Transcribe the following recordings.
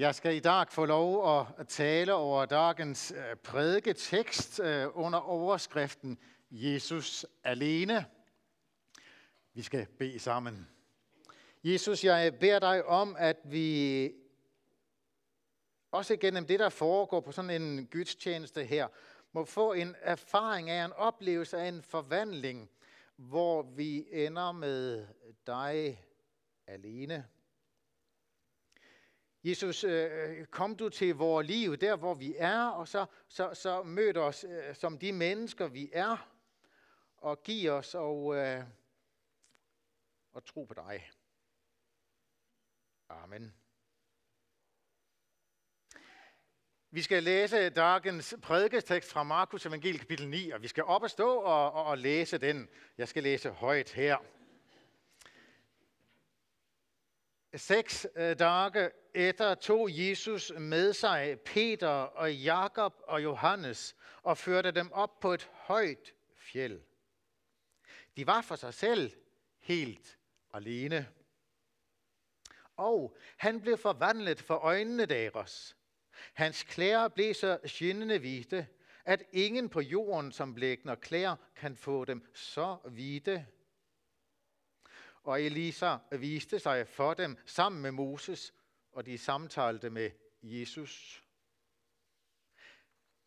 Jeg skal i dag få lov at tale over dagens øh, prædiketekst øh, under overskriften Jesus alene. Vi skal bede sammen. Jesus, jeg beder dig om, at vi også gennem det, der foregår på sådan en gudstjeneste her, må få en erfaring af, en oplevelse af en forvandling, hvor vi ender med dig alene. Jesus, øh, øh, kom du til vores liv, der hvor vi er, og så, så, så mød os øh, som de mennesker, vi er, og giv os og, øh, og tro på dig. Amen. Vi skal læse dagens prædikestekst fra Markus evangel kapitel 9, og vi skal op og stå og, og, og læse den. Jeg skal læse højt her. Seks øh, dage etter tog Jesus med sig Peter og Jakob og Johannes og førte dem op på et højt fjeld. De var for sig selv helt alene. Og han blev forvandlet for øjnene deres. Hans klæder blev så skinnende hvide, at ingen på jorden, som blækner klæder, kan få dem så hvide og Elisa viste sig for dem sammen med Moses, og de samtalte med Jesus.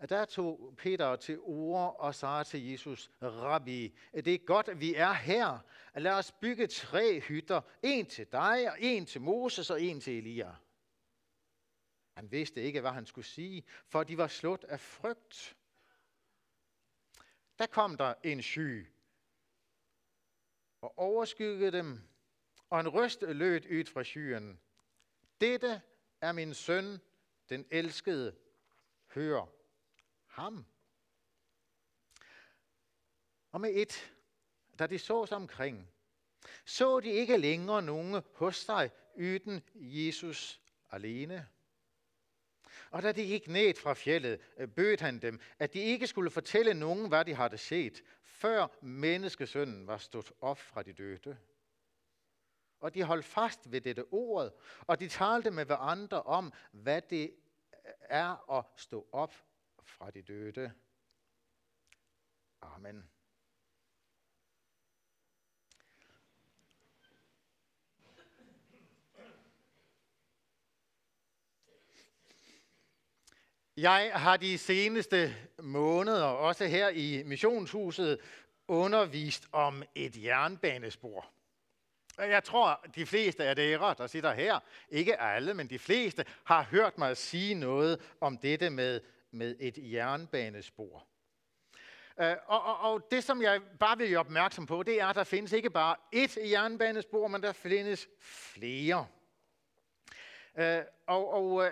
Der tog Peter til ord og sagde til Jesus, Rabbi, det er godt, at vi er her. Lad os bygge tre hytter, en til dig, og en til Moses og en til Elia. Han vidste ikke, hvad han skulle sige, for de var slået af frygt. Der kom der en sky og overskyggede dem, og en røst lød ud fra skyen. Dette er min søn, den elskede. Hør ham. Og med et, da de så sig omkring, så de ikke længere nogen hos sig yden Jesus alene. Og da de gik ned fra fjellet, øh, bød han dem, at de ikke skulle fortælle nogen, hvad de havde set, før menneskesønnen var stået op fra de døde. Og de holdt fast ved dette ord, og de talte med hverandre om, hvad det er at stå op fra de døde. Amen. Jeg har de seneste måneder, også her i missionshuset, undervist om et jernbanespor. Jeg tror, de fleste af dere, der sitter her, ikke alle, men de fleste, har hørt mig sige noget om dette med, med et jernbanespor. Øh, og, og, og det, som jeg bare vil gøre opmærksom på, det er, at der findes ikke bare ét jernbanespor, men der findes flere. Øh, og, og øh,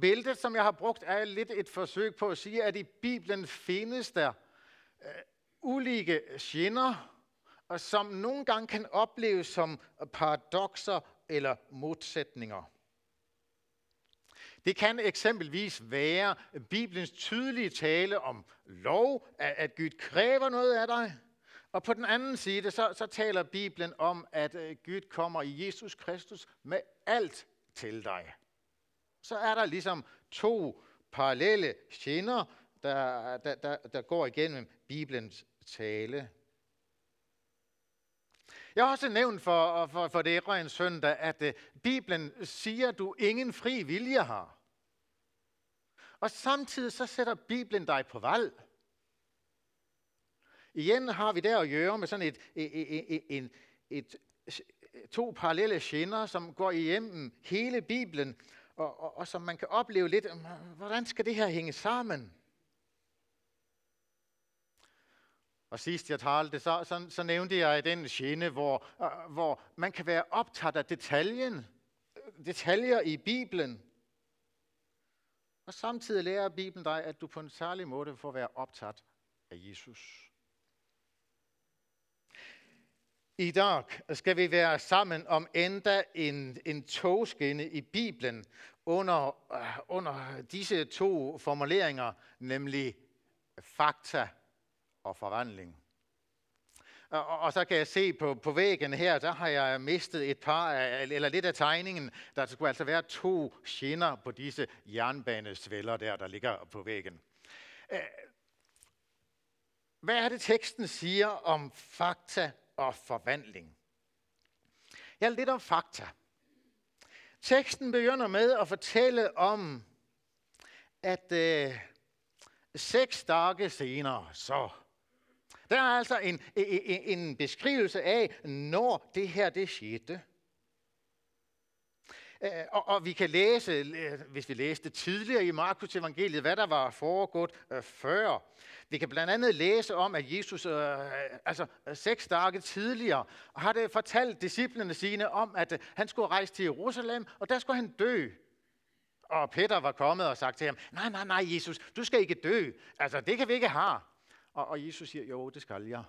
bæltet, som jeg har brugt, er lidt et forsøg på at sige, at i Bibelen findes der ulike skinner, og som nogle gange kan opleves som paradoxer eller modsætninger. Det kan eksempelvis være Bibelens tydelige tale om lov, at Gud kræver noget af dig. Og på den anden side, så, så taler Bibelen om, at øh, Gud kommer i Jesus Kristus med alt til dig så er der ligesom to parallelle skinner, der, der, der, der går igennem Bibelens tale. Jeg har også nævnt for, for, for det en søndag, at uh, Bibelen siger, at du ingen fri vilje har. Og samtidig så sætter Bibelen dig på valg. Igen har vi der at gøre med sådan et, et, et, et, et, et to parallelle skinner, som går igennem hele Bibelen, og, og, og som man kan opleve lidt, hvordan skal det her hænge sammen? Og sidst jeg talte, så, så, så nævnte jeg den gene, hvor, øh, hvor man kan være optaget af detaljen, øh, detaljer i Bibelen. Og samtidig lærer Bibelen dig, at du på en særlig måde får være optaget af Jesus. I dag skal vi være sammen om endda en, en togskinne i Bibelen under, øh, under disse to formuleringer, nemlig fakta og forvandling. Og, og så kan jeg se på, på væggen her, der har jeg mistet et par, af, eller lidt af tegningen. Der skulle altså være to skinner på disse jernbanesvælder der, der ligger på væggen. Hvad er det, teksten siger om fakta og forvandling? Ja, lidt om fakta. Teksten begynder med at fortælle om, at øh, seks dage senere, så der er altså en, en, en beskrivelse af, når det her det skete. Øh, og, og vi kan læse, øh, hvis vi læste tidligere i Markus evangeliet, hvad der var foregået øh, før. Vi kan blandt andet læse om, at Jesus øh, altså seks dage tidligere har det fortalt disciplene sine om, at han skulle rejse til Jerusalem, og der skulle han dø. Og Peter var kommet og sagt til ham, nej, nej, nej, Jesus, du skal ikke dø. Altså, det kan vi ikke have. Og, og Jesus siger, jo, det skal jeg.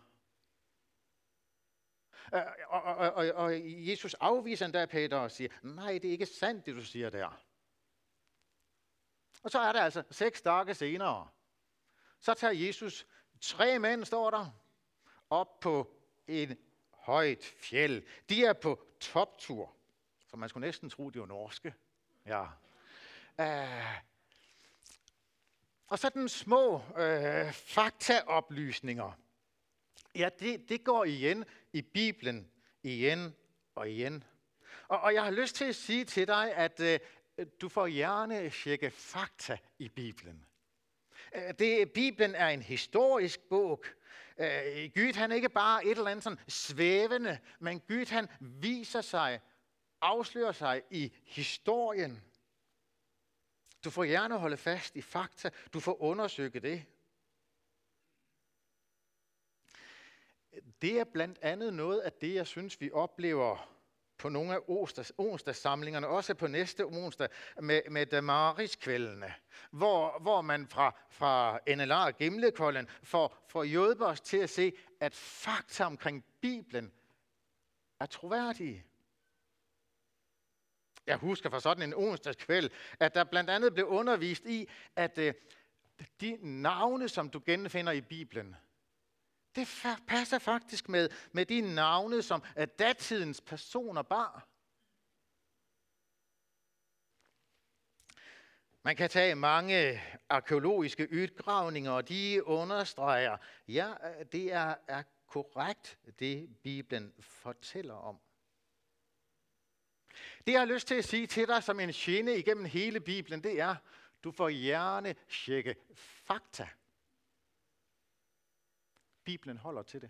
Øh, og, og, og, og Jesus afviser endda Peter og siger, nej, det er ikke sandt, det du siger der. Og så er det altså seks dage senere. Så tager Jesus tre mænd, står der, op på en højt fjeld. De er på toptur. for man skulle næsten tro, de var norske. Ja. Uh, og så den små øh, faktaoplysninger. Ja, det, det går igen i Bibelen, igen og igen. Og, og jeg har lyst til at sige til dig, at øh, du får gerne tjekke fakta i Bibelen. Øh, det, Bibelen er en historisk bog. Øh, Gud han er ikke bare et eller andet sådan svævende, men Gud han viser sig, afslører sig i historien. Du får gerne holde fast i fakta. Du får undersøge det. Det er blandt andet noget af det, jeg synes, vi oplever på nogle af onsdags, onsdagssamlingerne, også på næste onsdag med, med Damaris-kvældene, hvor, hvor man fra, fra NLA og Gimlekolden får, får hjulpet os til at se, at fakta omkring Bibelen er troværdige. Jeg husker fra sådan en onsdagskvæld, at der blandt andet blev undervist i, at øh, de navne, som du genfinder i Bibelen, det passer faktisk med, med de navne, som øh, datidens personer bar. Man kan tage mange arkeologiske udgravninger, og de understreger, ja, øh, det er, er korrekt, det Bibelen fortæller om. Det jeg har lyst til at sige til dig som en gene igennem hele Bibelen, det er, du får gerne tjekke fakta. Bibelen holder til det.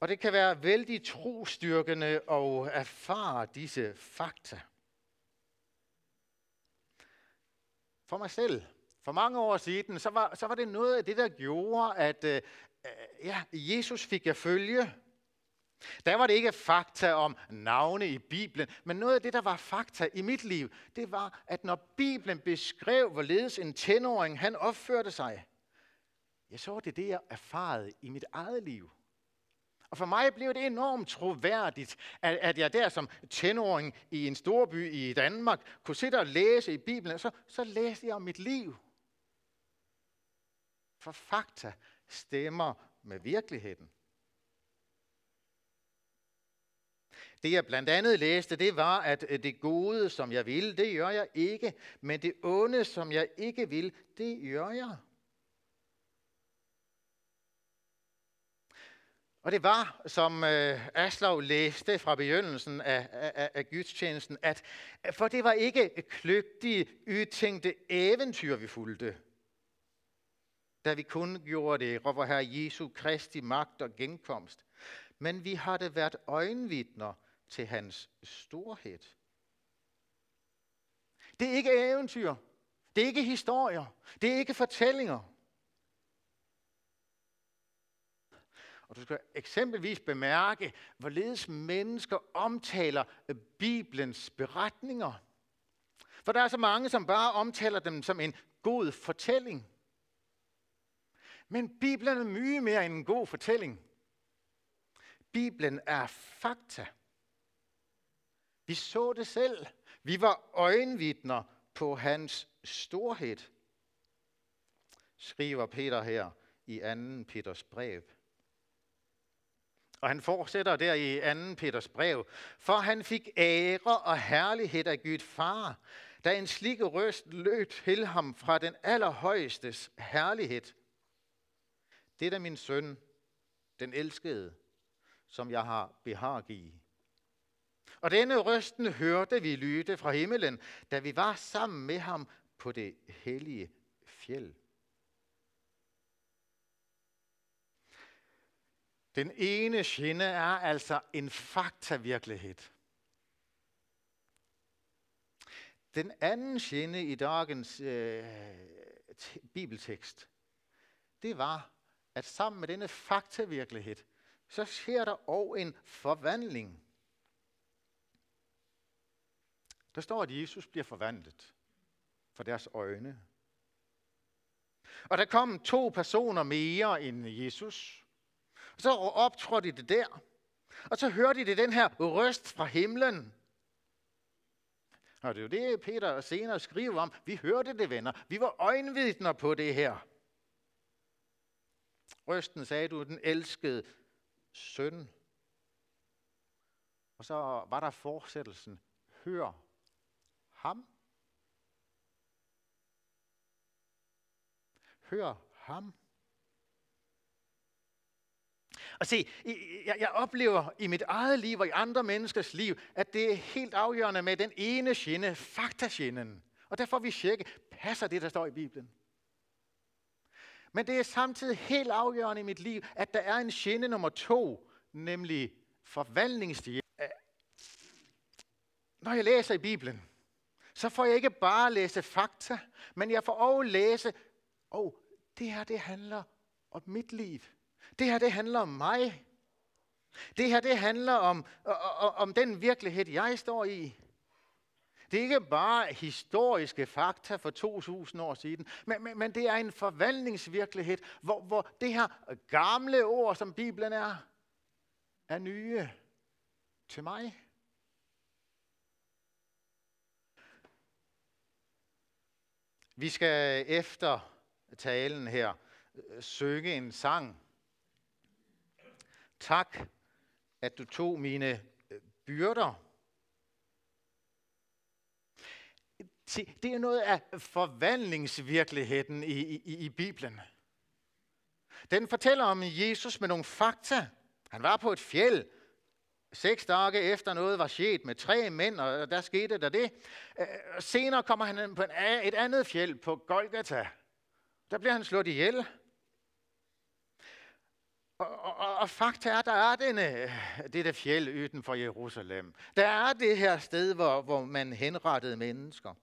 Og det kan være vældig trostyrkende at erfare disse fakta. For mig selv, for mange år siden, så var, så var det noget af det, der gjorde, at øh, ja, Jesus fik jeg følge. Der var det ikke fakta om navne i Bibelen, men noget af det, der var fakta i mit liv, det var, at når Bibelen beskrev, hvorledes en tenåring han opførte sig, ja, så var det det, jeg erfarede i mit eget liv. Og for mig blev det enormt troværdigt, at, at jeg der som tenåring i en storby i Danmark kunne sidde og læse i Bibelen, og så, så læste jeg om mit liv. For fakta stemmer med virkeligheden. Det jeg blandt andet læste, det var, at øh, det gode, som jeg vil, det gør jeg ikke, men det onde, som jeg ikke vil, det gør jeg. Og det var, som øh, Aslav læste fra begyndelsen af, af, af gudstjenesten, at øh, for det var ikke kløgtige, ytænkte eventyr, vi fulgte, da vi kun gjorde det over Herre Jesu Kristi magt og genkomst. Men vi har det været øjenvidner til hans storhed. Det er ikke eventyr. Det er ikke historier. Det er ikke fortællinger. Og du skal eksempelvis bemærke, hvorledes mennesker omtaler Bibelens beretninger. For der er så mange, som bare omtaler dem som en god fortælling. Men Bibelen er mye mere end en god fortælling. Bibelen er fakta. Vi så det selv. Vi var øjenvidner på hans storhed, skriver Peter her i 2. Peters brev. Og han fortsætter der i 2. Peters brev. For han fik ære og herlighed af Gud far, da en slik røst lød til ham fra den allerhøjestes herlighed. Det er min søn, den elskede, som jeg har behag i. Og denne røsten hørte vi lyde fra himmelen, da vi var sammen med ham på det hellige fjeld. Den ene skinne er altså en faktavirkelighed. Den anden skinne i dagens øh, bibeltekst, det var, at sammen med denne faktavirkelighed, så sker der også en forvandling. Der står, at Jesus bliver forvandlet for deres øjne. Og der kom to personer mere end Jesus. Og så optrådte de det der. Og så hørte de den her røst fra himlen. Og det er jo det, Peter senere skriver om. Vi hørte det, venner. Vi var øjenvidner på det her. Røsten sagde du, den elskede søn. Og så var der fortsættelsen. Hør ham. Hør ham. Og se, jeg, jeg oplever i mit eget liv og i andre menneskers liv, at det er helt afgørende med den ene skinne, faktaskinnen. Og derfor vi tjekke, passer det, der står i Bibelen? Men det er samtidig helt afgørende i mit liv, at der er en skinne nummer to, nemlig forvandlingsstil. Når jeg læser i Bibelen, så får jeg ikke bare læse fakta, men jeg får også læse, åh, oh, det her det handler om mit liv. Det her det handler om mig. Det her det handler om, om, om den virkelighed, jeg står i. Det er ikke bare historiske fakta for 2000 år siden, men, men, men det er en forvandlingsvirkelighed, hvor, hvor det her gamle ord, som Bibelen er, er nye til mig. Vi skal efter talen her øh, synge en sang. Tak, at du tog mine øh, byrder. Det er noget af forvandlingsvirkeligheden i, i, i Bibelen. Den fortæller om Jesus med nogle fakta. Han var på et fjeld, Seks dage efter noget var sket med tre mænd, og der skete der det. Senere kommer han på et andet fjeld på Golgata. Der bliver han slået ihjel. Og, og, og fakta er, der er denne, dette fjeld uden for Jerusalem. Der er det her sted, hvor, hvor man henrettede mennesker.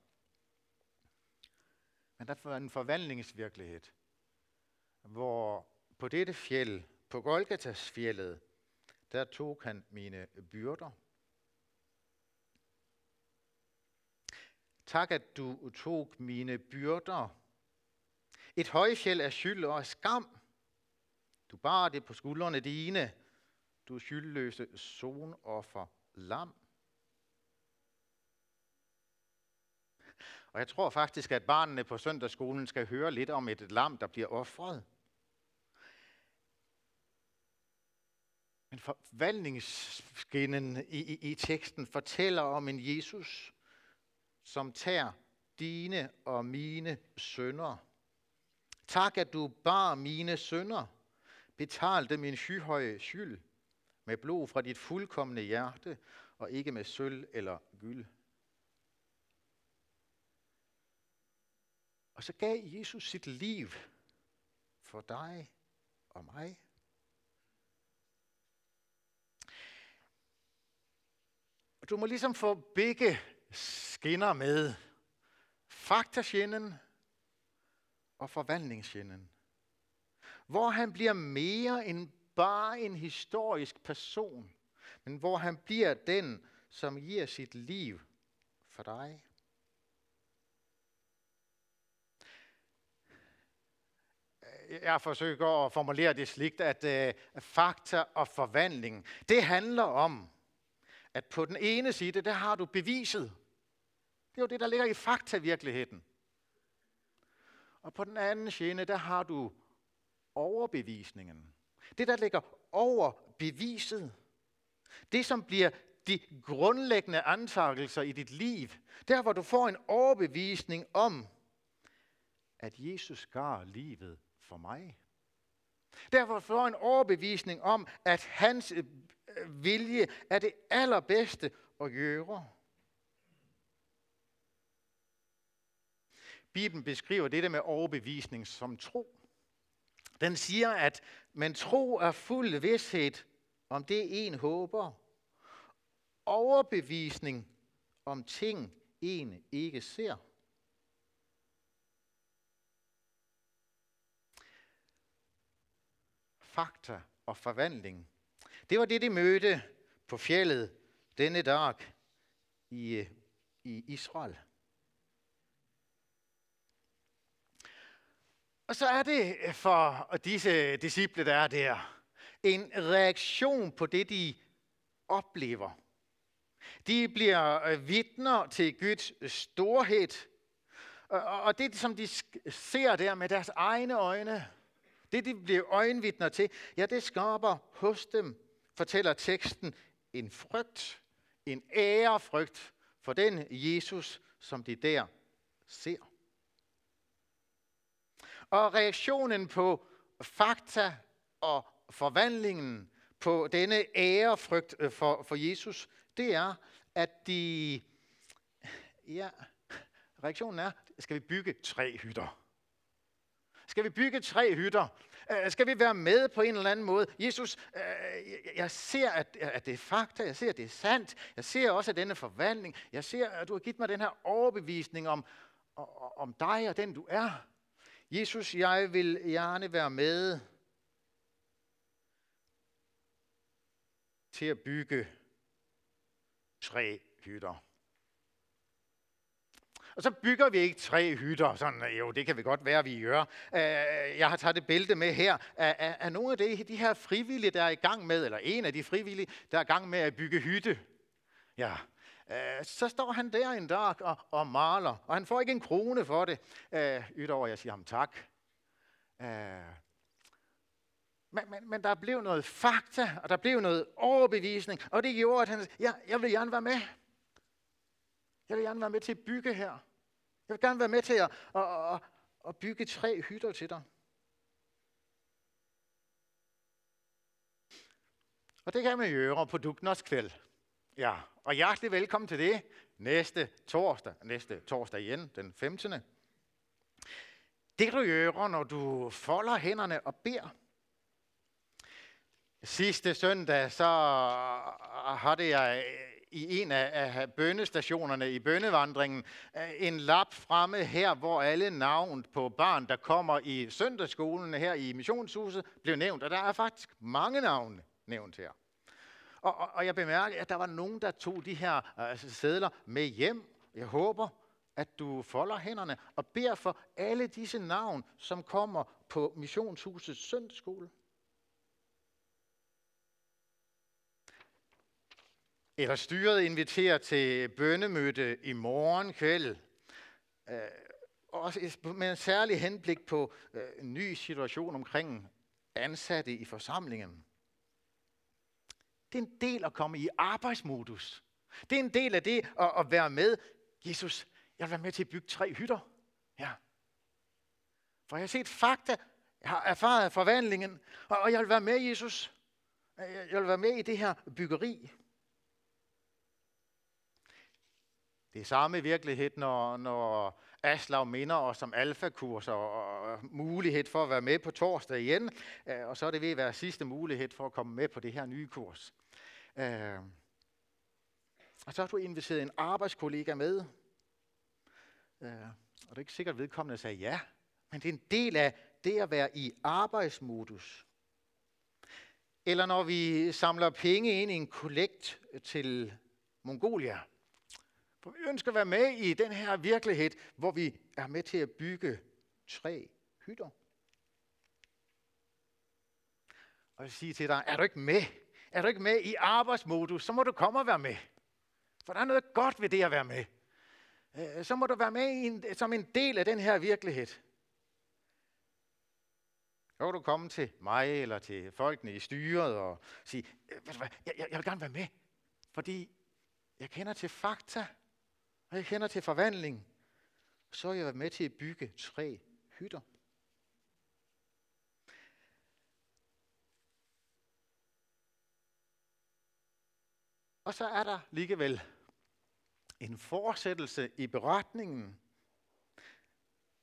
Men der er en forvandlingsvirkelighed, hvor på dette fjeld, på Golgatas fjellet, der tog han mine byrder. Tak, at du tog mine byrder. Et højfjeld af skyld og skam. Du bar det på skuldrene dine. Du skyldløse sonoffer lam. Og jeg tror faktisk, at barnene på søndagsskolen skal høre lidt om et lam, der bliver offret. Men forvandlingsskinnen i, i, i teksten fortæller om en Jesus, som tager dine og mine sønder. Tak, at du bar mine sønder, betalte min skyhøje skyld med blod fra dit fuldkommende hjerte, og ikke med sølv eller gyld. Og så gav Jesus sit liv for dig og mig. Du må ligesom få begge skinner med. Faktasjenen og forvandlingsjenen. Hvor han bliver mere end bare en historisk person, men hvor han bliver den, som giver sit liv for dig. Jeg forsøger at formulere det sligt, at øh, fakta og forvandling, det handler om, at på den ene side, der har du beviset. Det er jo det, der ligger i faktavirkeligheden. Og på den anden side, der har du overbevisningen. Det, der ligger over beviset. Det, som bliver de grundlæggende antagelser i dit liv. Der, hvor du får en overbevisning om, at Jesus gav livet for mig. Derfor får en overbevisning om, at hans vilje er det allerbedste at gøre. Bibelen beskriver dette med overbevisning som tro. Den siger, at man tro er fuld vidshed om det en håber. Overbevisning om ting en ikke ser. Fakta og forvandling. Det var det, de mødte på fjellet denne dag i, i Israel. Og så er det for disse disciple, der er der, en reaktion på det, de oplever. De bliver øh, vidner til Guds storhed, og det, som de ser der med deres egne øjne, det de bliver øjenvidner til, ja, det skaber hos dem, fortæller teksten, en frygt, en ærefrygt for den Jesus, som de der ser. Og reaktionen på fakta og forvandlingen på denne ærefrygt øh, for, for Jesus, det er, at de, ja, reaktionen er, skal vi bygge tre hytter? Skal vi bygge tre hytter? Øh, skal vi være med på en eller anden måde? Jesus, øh, jeg ser, at, at det er fakta. Jeg ser, at det er sandt. Jeg ser også, at denne forvandling. Jeg ser, at du har givet mig den her overbevisning om, om dig og den, du er. Jesus, jeg vil gerne være med til at bygge tre hytter. Og så bygger vi ikke tre hytter, sådan, jo, det kan vi godt være, vi gør. Jeg har taget et bælte med her af, er, nogle af de, de her frivillige, der er i gang med, eller en af de frivillige, der er i gang med at bygge hytte. Ja, så står han der en dag og, og maler, og han får ikke en krone for det, øh, udover jeg siger ham tak. Men, men, men der blev noget fakta, og der blev noget overbevisning, og det gjorde, at han ja, jeg vil gerne være med. Jeg vil gerne være med til at bygge her. Jeg vil gerne være med til at, at, at, at bygge tre hytter til dig. Og det kan man gøre på Dugnadskvæld. Ja, og hjertelig velkommen til det næste torsdag, næste torsdag igen, den 15. Det du gør, når du folder hænderne og beder, Sidste søndag, så havde jeg i en af bønnestationerne i bønnevandringen øh, en lap fremme her, hvor alle navn på barn, der kommer i søndagsskolen her i missionshuset, blev nævnt. Og der er faktisk mange navne nævnt her. Og, og, og jeg bemærker, at der var nogen, der tog de her altså sædler med hjem. Jeg håber, at du folder hænderne og beder for alle disse navn, som kommer på missionshusets søndagsskole. Eller styret inviterer til bønnemøde i morgen kveld. Øh, også med en særlig henblik på øh, en ny situation omkring ansatte i forsamlingen. Det er en del at komme i arbejdsmodus. Det er en del af det at, at være med. Jesus, jeg vil være med til at bygge tre hytter. Ja. For jeg har set fakta, jeg har erfaret forvandlingen, og jeg vil være med, Jesus. Jeg vil være med i det her byggeri. Det er samme virkelighed, når, når Aslav minder os om alfakurser og mulighed for at være med på torsdag igen. Øh, og så er det ved at være sidste mulighed for at komme med på det her nye kurs. Øh, og så har du inviteret en arbejdskollega med. Øh, og det er ikke sikkert, at vedkommende sagde ja, men det er en del af det at være i arbejdsmodus. Eller når vi samler penge ind i en kollekt til Mongolia. For vi ønsker at være med i den her virkelighed, hvor vi er med til at bygge tre hytter. Og jeg siger til dig, er du ikke med? Er du ikke med i arbejdsmodus, så må du komme og være med. For der er noget godt ved det at være med. Øh, så må du være med i en, som en del af den her virkelighed. Så kan du komme til mig eller til folkene i styret og sige, øh, ved du hvad, jeg, jeg, jeg vil gerne være med, fordi jeg kender til fakta, og jeg kender til forvandling. Så har jeg med til at bygge tre hytter. Og så er der alligevel en fortsættelse i beretningen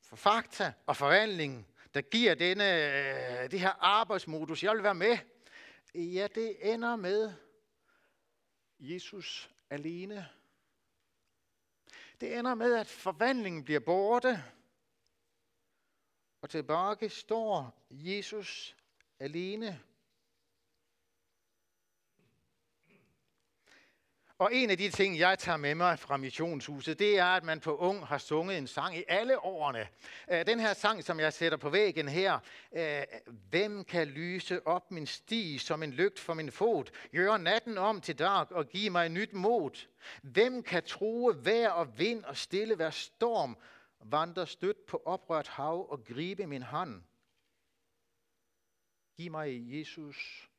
for fakta og forvandling, der giver denne, øh, det her arbejdsmodus, jeg vil være med. Ja, det ender med Jesus alene. Det ender med, at forvandlingen bliver borte, og tilbage står Jesus alene. Og en af de ting, jeg tager med mig fra missionshuset, det er, at man på Ung har sunget en sang i alle årene. Øh, den her sang, som jeg sætter på væggen her, øh, Hvem kan lyse op min sti som en lygt for min fod, gøre natten om til dag og give mig nyt mod? Hvem kan true vejr og vind og stille hver storm, vandre stødt på oprørt hav og gribe min hånd? Giv mig Jesus,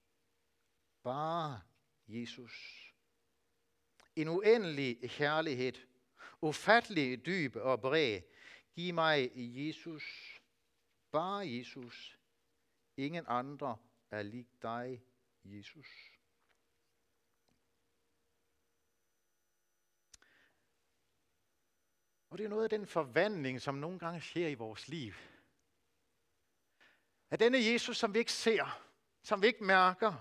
bare Jesus en uendelig kærlighed, ufattelig dyb og bred. Giv mig Jesus, bare Jesus, ingen andre er lig dig, Jesus. Og det er noget af den forvandling, som nogle gange sker i vores liv. At denne Jesus, som vi ikke ser, som vi ikke mærker,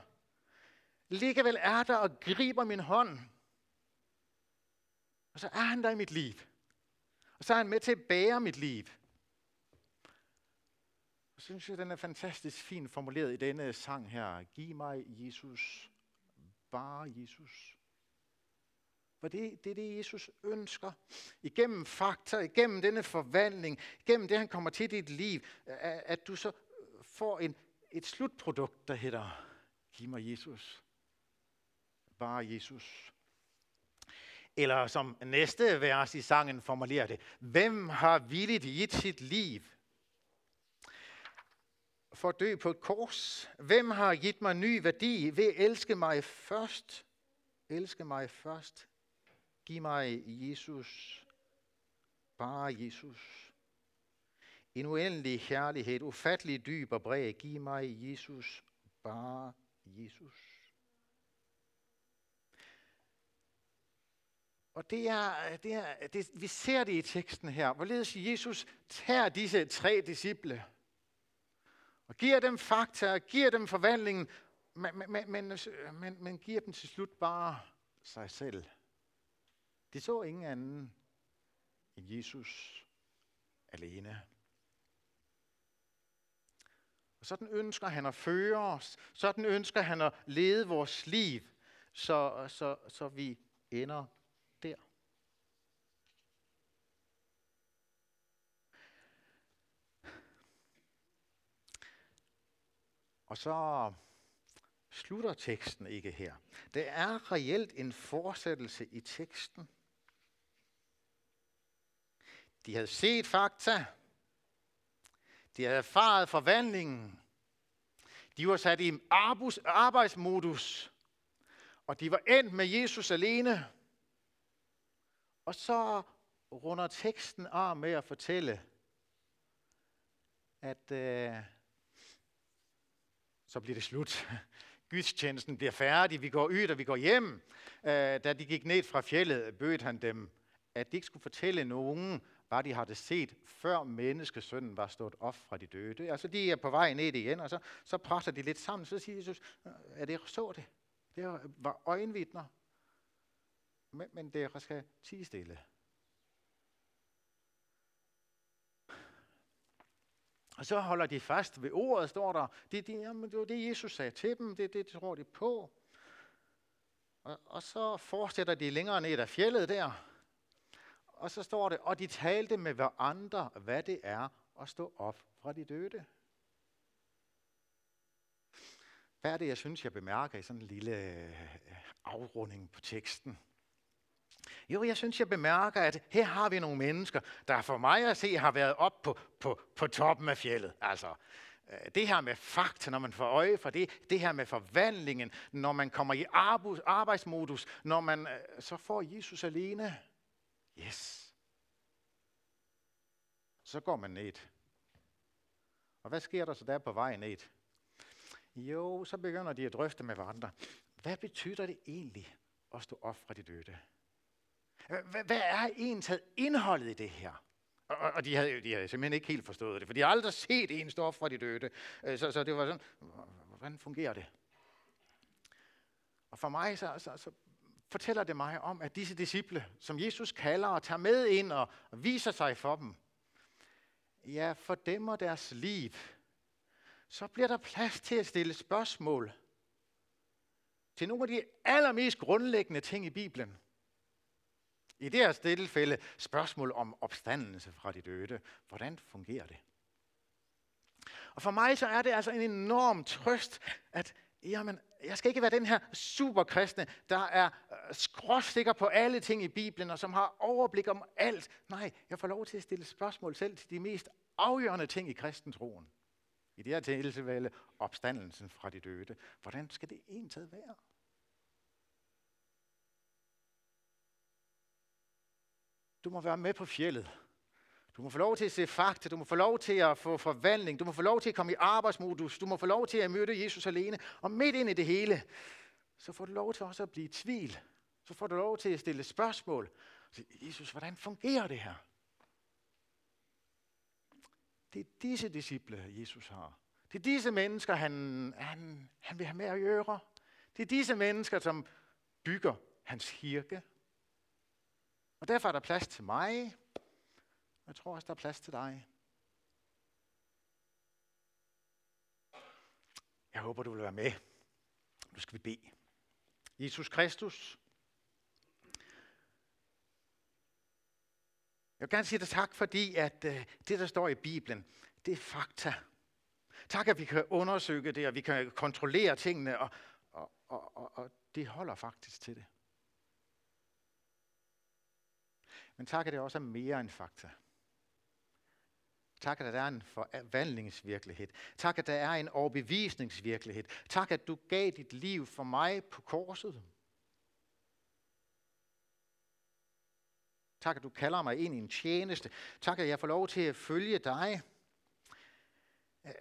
vel er der og griber min hånd og så er han der i mit liv. Og så er han med til at bære mit liv. Og så synes jeg, den er fantastisk fint formuleret i denne sang her. Giv mig Jesus, bare Jesus. For det, det er det, Jesus ønsker. Igennem fakta, igennem denne forvandling, igennem det, han kommer til dit liv, at, at du så får en, et slutprodukt, der hedder, giv mig Jesus. Bare Jesus. Eller som næste vers i sangen formulerer det, hvem har villigt givet sit liv for at dø på et kors? Hvem har givet mig ny værdi ved at elske mig først? Elske mig først. Giv mig Jesus. Bare Jesus. En uendelig kærlighed, ufattelig dyb og bred. Giv mig Jesus. Bare Jesus. Og det er, det er, det, vi ser det i teksten her, hvorledes Jesus tager disse tre disciple og giver dem fakta, og giver dem forvandlingen, men, men, men, men, men giver dem til slut bare sig selv. De så ingen anden end Jesus alene. Og sådan ønsker han at føre os. Sådan ønsker han at lede vores liv, så, så, så vi ender der. Og så slutter teksten ikke her. Det er reelt en fortsættelse i teksten. De havde set fakta. De havde erfaret forvandlingen. De var sat i arbejdsmodus. Og de var endt med Jesus alene. Og så runder teksten af med at fortælle, at øh, så bliver det slut. Gudstjenesten bliver færdig, vi går ud og vi går hjem. Øh, da de gik ned fra fjellet, bød han dem, at de ikke skulle fortælle nogen, hvad de havde set, før menneskesønnen var stået op fra de døde. Altså, de er på vej ned igen, og så, så presser de lidt sammen. Så siger Jesus, øh, er det så det? Det var øjenvidner men, men det skal tige stille. Og så holder de fast ved ordet, står der. Det, det, jamen, det var det, Jesus sagde til dem. Det, det tror de på. Og, og så fortsætter de længere ned ad fjellet der. Og så står det, og de talte med hverandre, hvad det er at stå op fra de døde. Hvad er det, jeg synes, jeg bemærker i sådan en lille øh, afrunding på teksten? Jo, jeg synes, jeg bemærker, at her har vi nogle mennesker, der for mig at se har været op på, på, på toppen af fjellet. Altså, øh, det her med fakta, når man får øje for det, det her med forvandlingen, når man kommer i arbejdsmodus, når man øh, så får Jesus alene. Yes. Så går man ned. Og hvad sker der så der på vej ned? Jo, så begynder de at drøfte med hverandre. Hvad betyder det egentlig at stå op fra de døde? Hvad er egentlig indholdet i det her? Og, og de, havde, de havde simpelthen ikke helt forstået det, for de har aldrig set en stå fra de døde. Øh, så, så det var sådan, hvordan fungerer det? Og for mig så, så, så fortæller det mig om, at disse disciple, som Jesus kalder og tager med ind og, og viser sig for dem, ja, for dem og deres liv, så bliver der plads til at stille spørgsmål til nogle af de allermest grundlæggende ting i Bibelen. I det her tilfælde spørgsmål om opstandelse fra de døde. Hvordan fungerer det? Og for mig så er det altså en enorm trøst, at jamen, jeg skal ikke være den her superkristne, der er øh, skråsikker på alle ting i Bibelen, og som har overblik om alt. Nej, jeg får lov til at stille spørgsmål selv til de mest afgørende ting i kristentroen. I det her tilfælde opstandelsen fra de døde. Hvordan skal det egentlig være? Du må være med på fjellet. Du må få lov til at se fakta, du må få lov til at få forvandling, du må få lov til at komme i arbejdsmodus, du må få lov til at møde Jesus alene. Og midt ind i det hele, så får du lov til også at blive i tvivl. Så får du lov til at stille spørgsmål. Jesus, hvordan fungerer det her? Det er disse disciple, Jesus har. Det er disse mennesker, han, han, han vil have med at gøre. Det er disse mennesker, som bygger hans kirke. Og derfor er der plads til mig. Jeg tror også, der er plads til dig. Jeg håber, du vil være med. Nu skal vi bede. Jesus Kristus, Jeg vil gerne sige dig tak, fordi at øh, det, der står i Bibelen, det er fakta. Tak, at vi kan undersøge det, og vi kan kontrollere tingene, og, og, og, og, og det holder faktisk til det. Men tak, at det også er mere end fakta. Tak, at der er en forvandlingsvirkelighed. Tak, at der er en overbevisningsvirkelighed. Tak, at du gav dit liv for mig på korset. Tak, at du kalder mig ind i en tjeneste. Tak, at jeg får lov til at følge dig.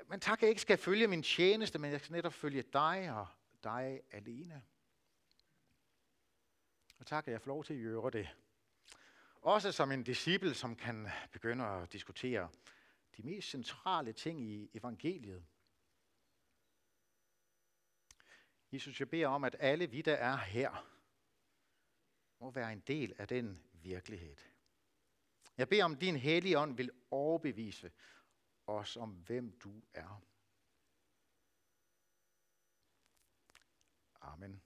Men tak, at jeg ikke skal følge min tjeneste, men jeg skal netop følge dig og dig alene. Og tak, at jeg får lov til at gøre det. Også som en disciple, som kan begynde at diskutere de mest centrale ting i evangeliet. Jesus, jeg beder om, at alle vi, der er her, må være en del af den virkelighed. Jeg beder om, din hellige ånd vil overbevise os om, hvem du er. Amen.